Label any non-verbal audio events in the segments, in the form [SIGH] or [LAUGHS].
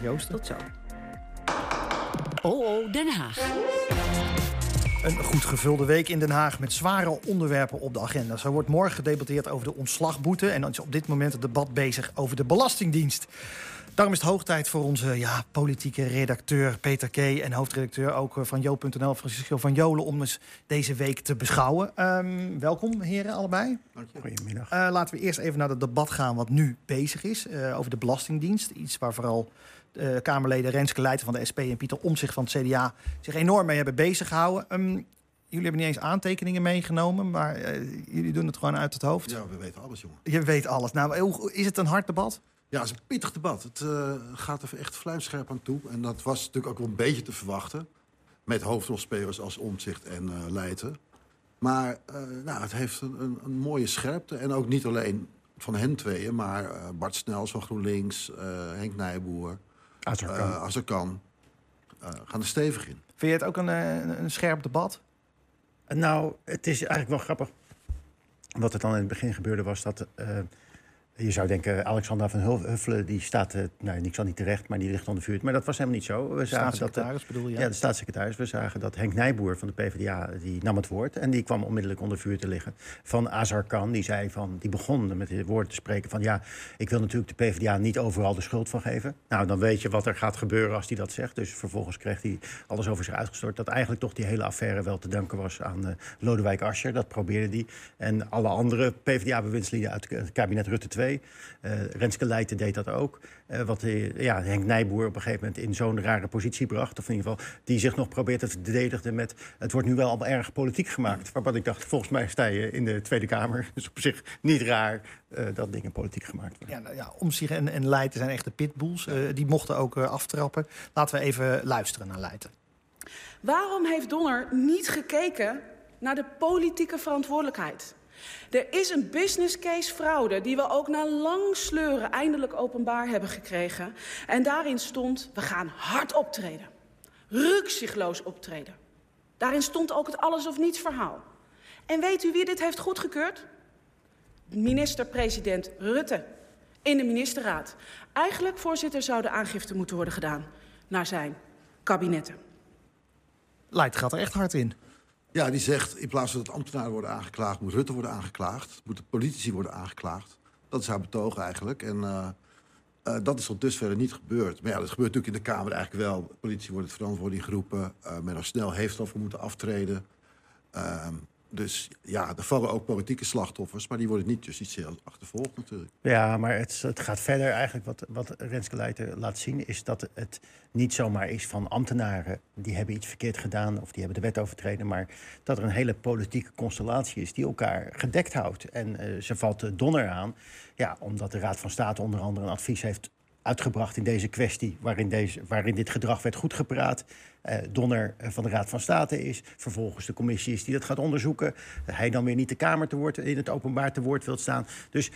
Joost. Tot zo. Oh, Den Haag. Een goed gevulde week in Den Haag met zware onderwerpen op de agenda. Zo wordt morgen gedebatteerd over de ontslagboete. En dan is op dit moment het debat bezig over de Belastingdienst. Daarom is het hoog tijd voor onze ja, politieke redacteur Peter K. en hoofdredacteur ook eh, van Jo.nl, Francisco van Jolen, om eens deze week te beschouwen. Ehm, welkom, heren, allebei. Goedemiddag. Uh, laten we eerst even naar het debat gaan wat nu bezig is uh, over de Belastingdienst. Iets waar vooral uh, Kamerleden Renske Leijten van de SP en Pieter Omzicht van het CDA zich enorm mee hebben bezig gehouden. Um, jullie hebben niet eens aantekeningen meegenomen, maar jullie doen het gewoon uit het hoofd. Ja, we weten alles, jongen. Je weet alles. Nou, hoe, is het een hard debat? Ja, het is een pittig debat. Het uh, gaat er echt vlijmscherp aan toe. En dat was natuurlijk ook wel een beetje te verwachten. Met hoofdrolspelers als Omzicht en Leijten. Maar nou, het heeft een, een, een, mooie scherpte. En ook niet alleen van hen tweeën, maar Bart Snels van GroenLinks, Henk Nijboer, Azarkan. Azarkan gaan er stevig in. Vind je het ook een, een scherp debat? Nou, het is eigenlijk wel grappig. Wat er dan in het begin gebeurde was dat je zou denken, Alexander van Huffelen, die staat, uh, nou, niks al niet terecht, maar die ligt onder vuur. Maar dat was helemaal niet zo. We zagen dat, uh, bedoel je? Ja, de staatssecretaris. We zagen dat Henk Nijboer van de PvdA, die nam het woord. En die kwam onmiddellijk onder vuur te liggen. Van Azar Khan, die zei van, die begon met het woord te spreken van... ja, ik wil natuurlijk de PvdA niet overal de schuld van geven. Nou, dan weet je wat er gaat gebeuren als hij dat zegt. Dus vervolgens kreeg hij alles over zich uitgestort. Dat eigenlijk toch die hele affaire wel te danken was aan uh, Lodewijk Asscher. Dat probeerde hij. En alle andere PvdA-bewindslieden uit het kabinet Rutte 2... Uh, Renske Leijten deed dat ook. Uh, wat uh, ja, Henk Nijboer op een gegeven moment in zo'n rare positie bracht. Of in ieder geval die zich nog probeert te verdedigen met... het wordt nu wel al erg politiek gemaakt. Waarvan ik dacht, volgens mij sta je in de Tweede Kamer. [LAUGHS] Dus op zich niet raar dat dingen politiek gemaakt worden. Ja, nou, ja Omtzigt en, en Leijten zijn echte pitbulls. Die mochten ook aftrappen. Laten we even luisteren naar Leijten. Waarom heeft Donner niet gekeken naar de politieke verantwoordelijkheid? Er is een business case fraude die we ook na lang sleuren eindelijk openbaar hebben gekregen. En daarin stond, we gaan hard optreden. Rukzichtloos optreden. Daarin stond ook het alles of niets verhaal. En weet u wie dit heeft goedgekeurd? Minister-president Rutte. In de ministerraad. Eigenlijk, voorzitter, zou de aangifte moeten worden gedaan naar zijn kabinetten. Leidt gaat er echt hard in. Ja, die zegt in plaats van dat ambtenaren worden aangeklaagd... moet Rutte worden aangeklaagd, moeten politici worden aangeklaagd. Dat is haar betoog eigenlijk. En uh, uh, dat is tot dusver niet gebeurd. Maar ja, dat gebeurt natuurlijk in de Kamer eigenlijk wel. Politici worden verantwoording geroepen. Uh, men al snel heeft al moeten aftreden. Dus ja, er vallen ook politieke slachtoffers... maar die worden niet justitieel achtervolgd natuurlijk. Ja, maar het, het gaat verder. Eigenlijk wat, wat Renske laat zien... is dat het niet zomaar is van ambtenaren... die hebben iets verkeerd gedaan of die hebben de wet overtreden... maar dat er een hele politieke constellatie is die elkaar gedekt houdt. En uh, ze valt de Donner aan, ja, omdat de Raad van State onder andere een advies heeft uitgebracht in deze kwestie, waarin, deze, waarin dit gedrag werd goedgepraat. Uh, Donner van de Raad van State is. Vervolgens de commissie is die dat gaat onderzoeken. Hij dan weer niet de Kamer te woord, in het openbaar te woord wilt staan. Dus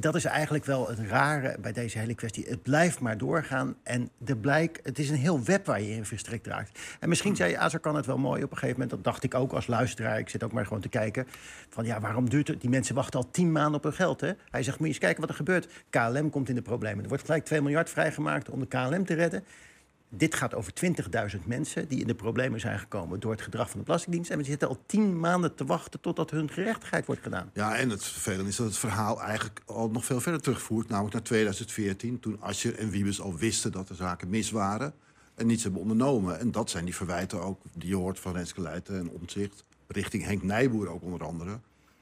dat is eigenlijk wel het rare bij deze hele kwestie. Het blijft maar doorgaan en de blijk, het is een heel web waar je in verstrikt raakt. En misschien zei Azar kan het wel mooi op een gegeven moment. Dat dacht ik ook als luisteraar. Ik zit ook maar gewoon te kijken. Van ja, waarom duurt het? Die mensen wachten al tien maanden op hun geld. Hè? Hij zegt, moet je eens kijken wat er gebeurt. KLM komt in de problemen. Er wordt gelijk 2 miljard vrijgemaakt om de KLM te redden. Dit gaat over 20.000 mensen die in de problemen zijn gekomen door het gedrag van de Belastingdienst. En we zitten al tien maanden te wachten totdat hun gerechtigheid wordt gedaan. Ja, en het vervelende is dat het verhaal eigenlijk al nog veel verder terugvoert. Namelijk naar 2014, toen Asscher en Wiebes al wisten dat de zaken mis waren. En niets hebben ondernomen. En dat zijn die verwijten ook die je hoort van Renske Leijten en Omtzigt. Richting Henk Nijboer ook onder andere.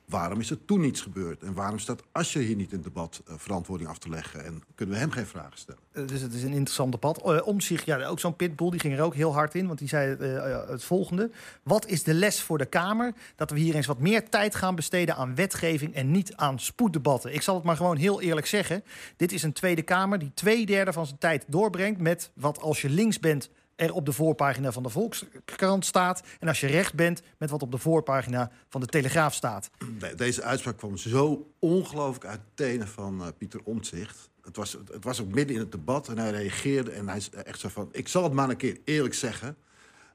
Waarom is er toen niets gebeurd? En waarom staat Asscher hier niet in debat uh, verantwoording af te leggen? En kunnen we hem geen vragen stellen? Uh, dus het is een interessant debat. Uh, om zich, ja, ook zo'n pitbull, die ging er ook heel hard in. Want die zei het volgende. Wat is de les voor de Kamer? Dat we hier eens wat meer tijd gaan besteden aan wetgeving... en niet aan spoeddebatten. Ik zal het maar gewoon heel eerlijk zeggen. Dit is een Tweede Kamer die twee derde van zijn tijd doorbrengt... met wat als je links bent er op de voorpagina van de Volkskrant staat. En als je recht bent met wat op de voorpagina van de Telegraaf staat. Deze uitspraak kwam zo ongelooflijk uit tenen van uh, Pieter Omtzigt. Het was, het was ook midden in het debat en hij reageerde en hij echt zo van... ik zal het maar een keer eerlijk zeggen.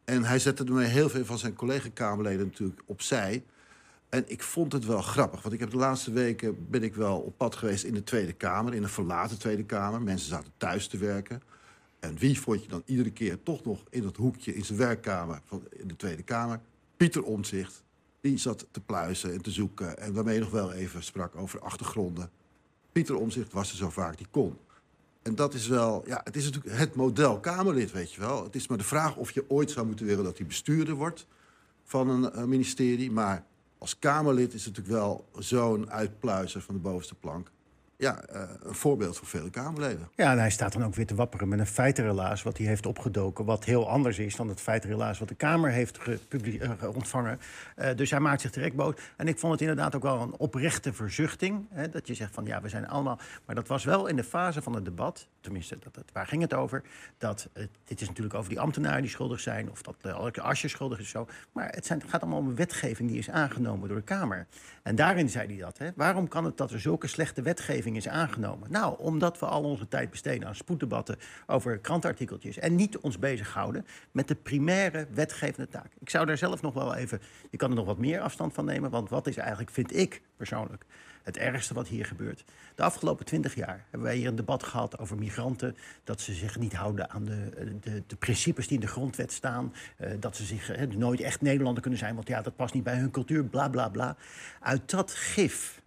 En hij zette ermee heel veel van zijn collega-Kamerleden natuurlijk opzij. En ik vond het wel grappig, want ik heb de laatste weken... ben ik wel op pad geweest in de Tweede Kamer, in een verlaten Tweede Kamer. Mensen zaten thuis te werken... En wie vond je dan iedere keer toch nog in dat hoekje in zijn werkkamer van in de Tweede Kamer? Pieter Omtzigt. Die zat te pluizen en te zoeken en waarmee je nog wel even sprak over achtergronden. Pieter Omtzigt was er zo vaak die kon. En dat is wel, ja, het is natuurlijk het model Kamerlid, weet je wel. Het is maar de vraag of je ooit zou moeten willen dat hij bestuurder wordt van een eh, ministerie. Maar als Kamerlid is het natuurlijk wel zo'n uitpluizer van de bovenste plank ja, uh, een voorbeeld voor vele Kamerleden. Ja, en hij staat dan ook weer te wapperen met een feitenrelaas... wat hij heeft opgedoken, wat heel anders is dan het feitenrelaas... wat de Kamer heeft uh, ontvangen. Uh, dus hij maakt zich direct boos. En ik vond het inderdaad ook wel een oprechte verzuchting. Hè, dat je zegt van, ja, we zijn allemaal... Maar dat was wel in de fase van het debat, tenminste, dat, dat, waar ging het over... dat dit is natuurlijk over die ambtenaren die schuldig zijn... of dat uh, Asje schuldig is zo. Maar het, zijn, het gaat allemaal om een wetgeving die is aangenomen door de Kamer. En daarin zei hij dat. Hè. Waarom kan het dat er zulke slechte wetgeving is aangenomen? Nou, omdat we al onze tijd besteden aan spoeddebatten over krantartikeltjes. En niet ons bezighouden met de primaire wetgevende taak. Ik zou daar zelf nog wel even. Je kan er nog wat meer afstand van nemen. Want wat is eigenlijk, vind ik persoonlijk, het ergste wat hier gebeurt. De afgelopen twintig jaar hebben wij hier een debat gehad over migranten. Dat ze zich niet houden aan de, de, de principes die in de grondwet staan. Uh, dat ze zich nooit echt Nederlander kunnen zijn, want ja, dat past niet bij hun cultuur, bla bla bla. Uit dat gif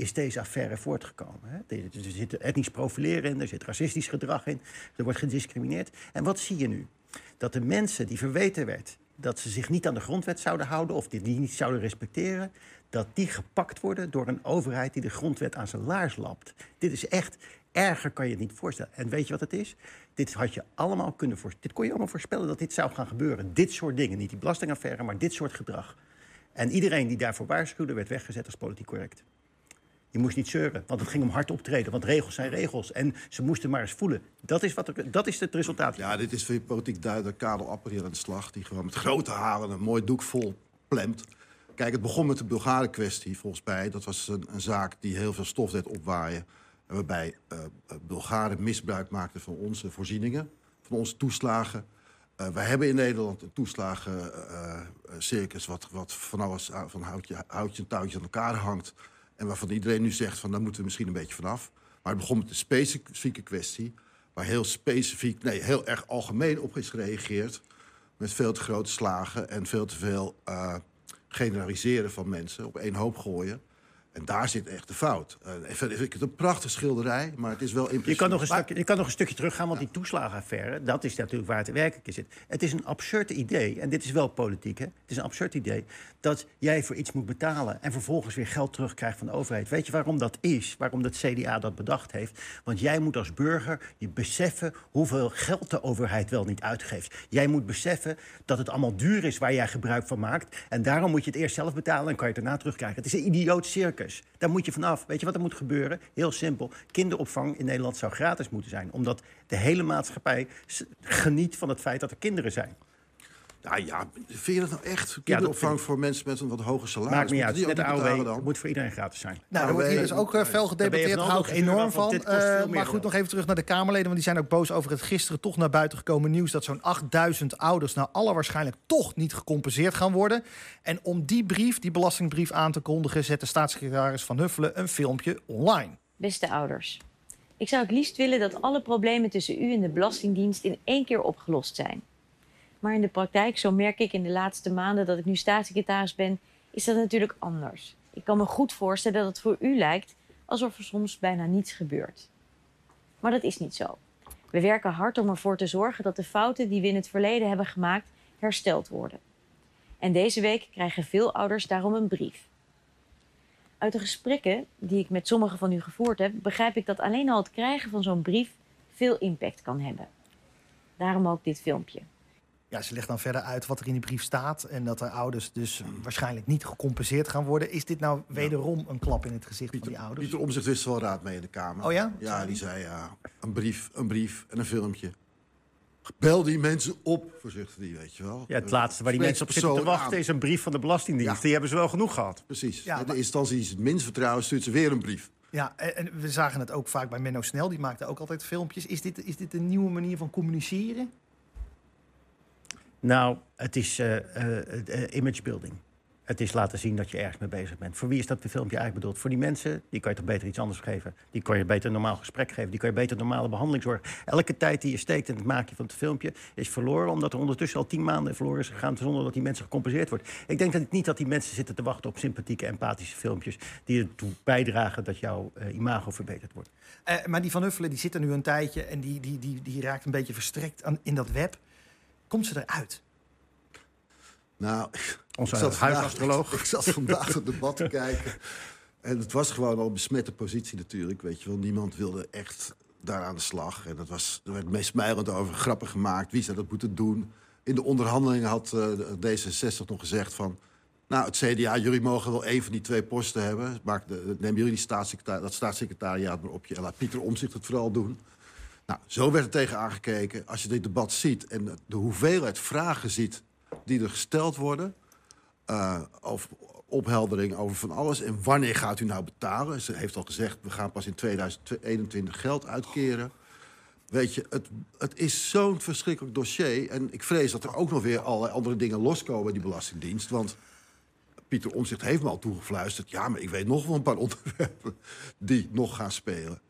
is deze affaire voortgekomen. Hè? Er zit etnisch profileren in, er zit racistisch gedrag in, er wordt gediscrimineerd. En wat zie je nu? Dat de mensen die verweten werd dat ze zich niet aan de grondwet zouden houden of die, niet zouden respecteren, dat die gepakt worden door een overheid die de grondwet aan zijn laars lapt. Dit is echt, erger kan je het niet voorstellen. En weet je wat het is? Dit had je allemaal kunnen voorspellen. Dit kon je allemaal voorspellen dat dit zou gaan gebeuren. Dit soort dingen, niet die belastingaffaire, maar dit soort gedrag. En iedereen die daarvoor waarschuwde, werd weggezet als politiek correct. Je moest niet zeuren, want het ging om hard optreden. Want regels zijn regels. En ze moesten maar eens voelen. Dat is, wat er, dat is het resultaat. Ja, dit is voor je politiek duider Karel aan de slag. Die gewoon met grote halen een mooi doek vol plemt. Kijk, het begon met de Bulgaren kwestie, volgens mij. Dat was een, een, zaak die heel veel stof deed opwaaien. Waarbij uh, Bulgaren misbruik maakten van onze voorzieningen. Van onze toeslagen. Uh, we hebben in Nederland een toeslagencircus... Uh, wat, wat van alles van houtje, houtje touwtje aan elkaar hangt... En waarvan iedereen nu zegt van daar moeten we misschien een beetje vanaf. Maar het begon met een specifieke kwestie. Waar heel specifiek, nee, heel erg algemeen op is gereageerd. Met veel te grote slagen en veel te veel uh, generaliseren van mensen. Op één hoop gooien. En daar zit echt de fout. Uh, ik vind het een prachtige schilderij, maar het is wel impressief. Je kan nog een, stukje, je kan nog een stukje teruggaan, want ja. die toeslagenaffaire... dat is natuurlijk waar het werkelijk in zit. Het is een absurd idee, en dit is wel politiek, hè? Het is een absurd idee dat jij voor iets moet betalen... en vervolgens weer geld terugkrijgt van de overheid. Weet je waarom dat is? Waarom het CDA dat bedacht heeft? Want jij moet als burger je beseffen hoeveel geld de overheid wel niet uitgeeft. Jij moet beseffen dat het allemaal duur is waar jij gebruik van maakt... en daarom moet je het eerst zelf betalen en kan je het daarna terugkrijgen. Het is een idioot Daar moet je vanaf. Weet je wat er moet gebeuren? Heel simpel. Kinderopvang in Nederland zou gratis moeten zijn. Omdat de hele maatschappij geniet van het feit dat er kinderen zijn. Nou ja, vind je dat nou echt? Kinderopvang ja, voor mensen met een wat hoger salaris? Maakt niet uit. Net de AOW dan? moet voor iedereen gratis zijn. Nou, er wordt hier dus ook uh, fel gedebatteerd. Daar hou ik enorm van. Uh, maar goed, nog even terug naar de Kamerleden. Want die zijn ook boos over het gisteren toch naar buiten gekomen nieuws... dat zo'n 8000 ouders nou alle waarschijnlijk toch niet gecompenseerd gaan worden. En om die brief, die belastingbrief aan te kondigen... zet de staatssecretaris Van Huffelen een filmpje online. Beste ouders, ik zou het liefst willen dat alle problemen tussen u en de Belastingdienst... in één keer opgelost zijn. Maar in de praktijk, zo merk ik in de laatste maanden dat ik nu staatssecretaris ben, is dat natuurlijk anders. Ik kan me goed voorstellen dat het voor u lijkt alsof er soms bijna niets gebeurt. Maar dat is niet zo. We werken hard om ervoor te zorgen dat de fouten die we in het verleden hebben gemaakt hersteld worden. En deze week krijgen veel ouders daarom een brief. Uit de gesprekken die ik met sommigen van u gevoerd heb, begrijp ik dat alleen al het krijgen van zo'n brief veel impact kan hebben. Daarom ook dit filmpje ja, ze legt dan verder uit wat er in die brief staat. En dat de ouders dus waarschijnlijk niet gecompenseerd gaan worden. Is dit nou wederom een klap in het gezicht Pieter, van die ouders? Pieter Omzicht wist wel raad mee in de Kamer. Oh ja? Ja, die zei ja, een brief, een brief en een filmpje. Bel die mensen op, voorzichtig die, weet je wel. Ja, het laatste waar die mensen op zitten te wachten is een brief van de Belastingdienst. Ja. Die hebben ze wel genoeg gehad. Precies. Ja, de instantie die het minst vertrouwen stuurt ze weer een brief. Ja, en we zagen het ook vaak bij Menno Snel. Die maakte ook altijd filmpjes. Is dit, is dit een nieuwe manier van communiceren? Nou, het is uh, image building. het is laten zien dat je ergens mee bezig bent. Voor wie is dat filmpje eigenlijk bedoeld? Voor die mensen, die kan je toch beter iets anders geven. Die kan je beter een normaal gesprek geven. Die kan je beter normale behandeling zorgen. Elke tijd die je steekt in het maken van het filmpje is verloren... omdat er ondertussen al tien maanden verloren is gegaan... zonder dat die mensen gecompenseerd wordt. Ik denk dat niet dat die mensen zitten te wachten op sympathieke, empathische filmpjes... die ertoe bijdragen dat jouw imago verbeterd wordt. Maar die Van Huffelen die zit er nu een tijdje... en die, die, die, die raakt een beetje verstrekt in dat web. Komt ze eruit? Nou, onze huisastroloog. Ik, [LAUGHS] ik, zat vandaag het debat te [LAUGHS] kijken. En het was gewoon al een besmette positie natuurlijk. Weet je wel, niemand wilde echt daar aan de slag. En dat was, er werd meest smijlend over, grappig gemaakt. Wie zou dat moeten doen? In de onderhandelingen had uh, D66 nog gezegd van... Nou, het CDA, jullie mogen wel één van die twee posten hebben. Maak de, neem jullie die staatssecretaris, dat staatssecretariaat maar op je... en laat Pieter Omzicht het vooral doen. Nou, zo werd er tegen aangekeken. Als je dit debat ziet en de hoeveelheid vragen ziet die er gesteld worden... Uh, over opheldering over van alles. En wanneer gaat u nou betalen? Ze heeft al gezegd, we gaan pas in 2021 geld uitkeren. Weet je, het, het is zo'n verschrikkelijk dossier. En ik vrees dat er ook nog weer allerlei andere dingen loskomen bij die Belastingdienst. Want Pieter Omzicht heeft me al toegefluisterd... ja, maar ik weet nog wel een paar [LAUGHS] onderwerpen die nog gaan spelen.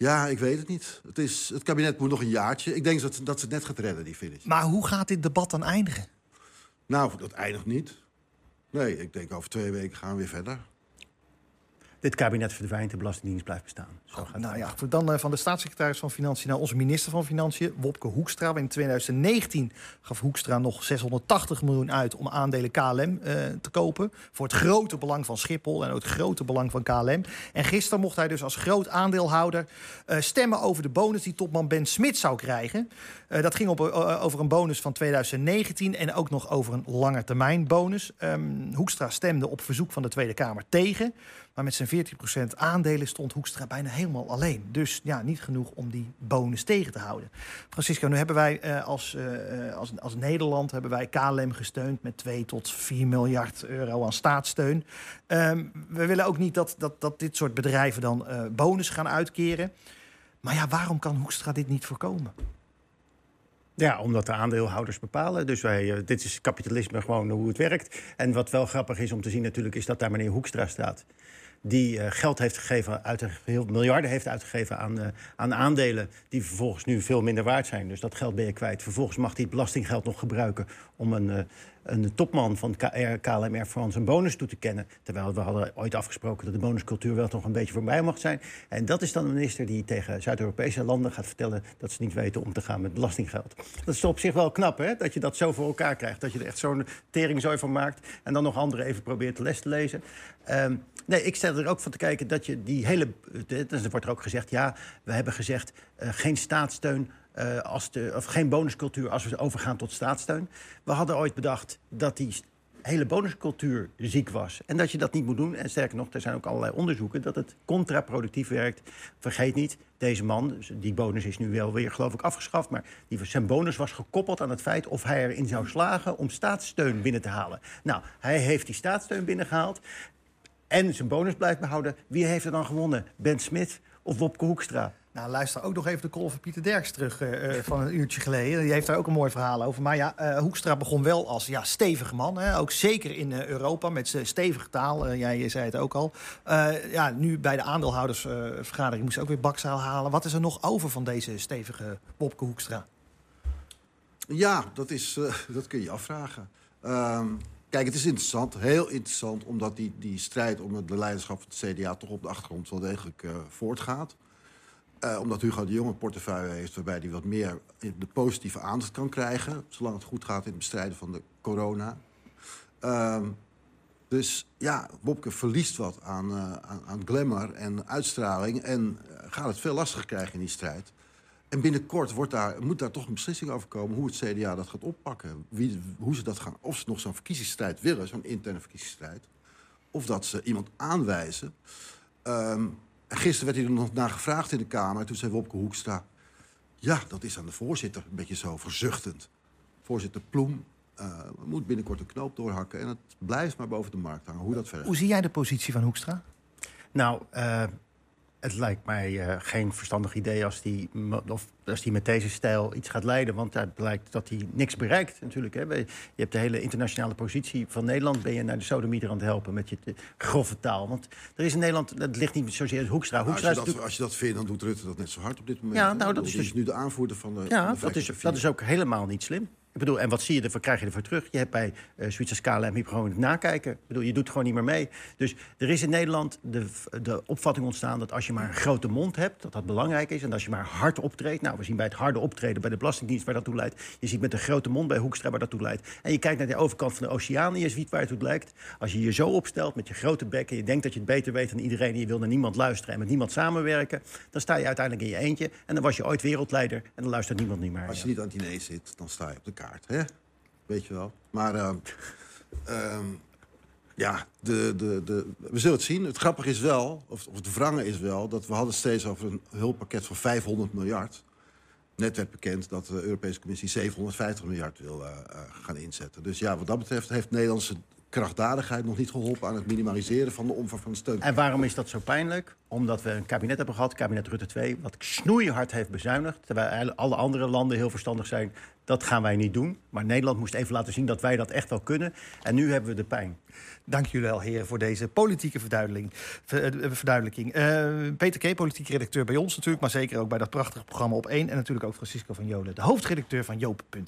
Ja, ik weet het niet. Het, is, het kabinet moet nog een jaartje. Ik denk dat, dat ze het net gaat redden, die finish. Maar hoe gaat dit debat dan eindigen? Nou, dat eindigt niet. Nee, ik denk over twee weken gaan we weer verder. Dit kabinet verdwijnt, de Belastingdienst blijft bestaan. Nou ja, dan uh, van de staatssecretaris van Financiën naar onze minister van Financiën, Wopke Hoekstra. In 2019 gaf Hoekstra nog 680 miljoen uit om aandelen KLM uh, te kopen. Voor het grote belang van Schiphol en ook het grote belang van KLM. En gisteren mocht hij dus als groot aandeelhouder uh, stemmen over de bonus die topman Ben Smit zou krijgen. dat ging op, over een bonus van 2019 en ook nog over een langetermijn bonus. Um, Hoekstra stemde op verzoek van de Tweede Kamer tegen. Maar met zijn 14% aandelen stond Hoekstra bijna helemaal alleen. Dus ja, niet genoeg om die bonus tegen te houden. Francisco, nu hebben wij uh, als, uh, als, als Nederland hebben wij KLM gesteund met 2 tot 4 miljard euro aan staatssteun. Um, we willen ook niet dat, dat, dat dit soort bedrijven dan uh, bonus gaan uitkeren. Maar ja, waarom kan Hoekstra dit niet voorkomen? Ja, omdat de aandeelhouders bepalen. Dus wij, dit is kapitalisme gewoon hoe het werkt. En wat wel grappig is om te zien natuurlijk... is dat daar meneer Hoekstra staat die uh, geld heeft gegeven, uit, heel miljarden heeft uitgegeven aan, uh, aan aandelen... die vervolgens nu veel minder waard zijn. Dus dat geld ben je kwijt. Vervolgens mag hij het belastinggeld nog gebruiken om een... Uh, een topman van KLM Air een bonus toe te kennen. Terwijl we hadden ooit afgesproken dat de bonuscultuur wel toch een beetje voorbij mag zijn. En dat is dan een minister die tegen Zuid-Europese landen gaat vertellen dat ze niet weten om te gaan met belastinggeld. Dat is op zich wel knap, hè? Dat je dat zo voor elkaar krijgt. Dat je er echt zo'n teringzooi van maakt. En dan nog anderen even probeert de les te lezen. Um, nee, ik stel er ook van te kijken dat je die hele. Er wordt er ook gezegd, ja, we hebben gezegd uh, geen staatssteun uh, als de, of geen bonuscultuur als we overgaan tot staatssteun. We hadden ooit bedacht dat die hele bonuscultuur ziek was. En dat je dat niet moet doen. En sterker nog, er zijn ook allerlei onderzoeken dat het contraproductief werkt. Vergeet niet, deze man, dus die bonus is nu wel weer geloof ik afgeschaft... maar die, zijn bonus was gekoppeld aan het feit of hij erin zou slagen... om staatssteun binnen te halen. Nou, hij heeft die staatssteun binnengehaald en zijn bonus blijft behouden. Wie heeft er dan gewonnen? Ben Smit of Wopke Hoekstra? Nou, luister ook nog even de call van Pieter Derks terug uh, van een uurtje geleden. Die heeft daar ook een mooi verhaal over. Maar ja, uh, Hoekstra begon wel als ja, stevige man. Hè? Ook zeker in uh, Europa met stevige taal. jij zei het ook al. ja, nu bij de aandeelhoudersvergadering moest ook weer bakzaal halen. Wat is er nog over van deze stevige Bobke Hoekstra? Ja, dat, is, [LAUGHS] dat kun je afvragen. Ehm, Kijk, het is interessant, heel interessant, omdat die, die strijd om de leiderschap van het CDA toch op de achtergrond wel degelijk uh, voortgaat. Uh, omdat Hugo de Jonge een portefeuille heeft waarbij hij wat meer de positieve aandacht kan krijgen. Zolang het goed gaat in het bestrijden van de corona. Uh, dus ja, Bobke verliest wat aan, uh, aan, aan, glamour en uitstraling. En gaat het veel lastiger krijgen in die strijd. En binnenkort wordt daar, moet daar toch een beslissing over komen hoe het CDA dat gaat oppakken. Wie, hoe ze dat gaan, of ze nog zo'n verkiezingsstrijd willen, zo'n interne verkiezingsstrijd. Of dat ze iemand aanwijzen. Um, gisteren werd hij er nog naar gevraagd in de Kamer. Toen zei Wopke Hoekstra... ja, dat is aan de voorzitter, een beetje zo verzuchtend. Voorzitter Ploem uh, moet binnenkort een knoop doorhakken... en het blijft maar boven de markt hangen, hoe dat verder Hoe zie jij de positie van Hoekstra? Nou, uh, het lijkt mij uh, geen verstandig idee als die, of als die met deze stijl iets gaat leiden. Want het blijkt dat hij niks bereikt natuurlijk. Hè. Je hebt de hele internationale positie van Nederland... ben je naar de sodemieter aan het helpen met je grove taal. Want er is in Nederland, het ligt niet zozeer Hoekstra. Nou, Hoekstra als, je dat, als je dat vindt, dan doet Rutte dat net zo hard op dit moment. Ja, nou, dat is dus nu de aanvoerder van de Ja, van de dat, is, dat is ook helemaal niet slim. Ik bedoel, en wat zie je ervoor, krijg je ervoor terug? Je hebt bij uh, zoiets als KLM gewoon het nakijken. Ik bedoel, je doet gewoon niet meer mee. Dus er is in Nederland de, de opvatting ontstaan dat als je maar een grote mond hebt, dat dat belangrijk is. En als je maar hard optreedt. Nou, we zien bij het harde optreden bij de Belastingdienst waar dat toe leidt. Je ziet met een grote mond bij Hoekstra waar dat toe leidt. En je kijkt naar de overkant van de oceaan en je ziet waar het toe lijkt. Als je je zo opstelt met je grote bek en je denkt dat je het beter weet dan iedereen en je wil naar niemand luisteren en met niemand samenwerken, dan sta je uiteindelijk in je eentje. En dan was je ooit wereldleider en dan luistert niemand niet meer. Als je niet aan het diner zit, dan sta je op de kaart. Hè? Weet je wel. Maar uh, uh, ja, de, de, de, we zullen het zien. Het grappige is wel, of, of het wrangen is wel... dat we hadden steeds over een hulppakket van 500 miljard. Net werd bekend dat de Europese Commissie 750 miljard wil uh, gaan inzetten. Dus ja, wat dat betreft heeft Nederlandse krachtdadigheid nog niet geholpen aan het minimaliseren van de omvang van de steun. En waarom is dat zo pijnlijk? Omdat we een kabinet hebben gehad, kabinet Rutte 2, wat snoeihard heeft bezuinigd. Terwijl alle andere landen heel verstandig zijn. Dat gaan wij niet doen. Maar Nederland moest even laten zien dat wij dat echt wel kunnen. En nu hebben we de pijn. Dank jullie wel, heren, voor deze politieke verduidelijking. Uh, Peter K., politiek redacteur bij ons natuurlijk, maar zeker ook bij dat prachtige programma op 1. En natuurlijk ook Francisco van Jolen, de hoofdredacteur van Joop.nl.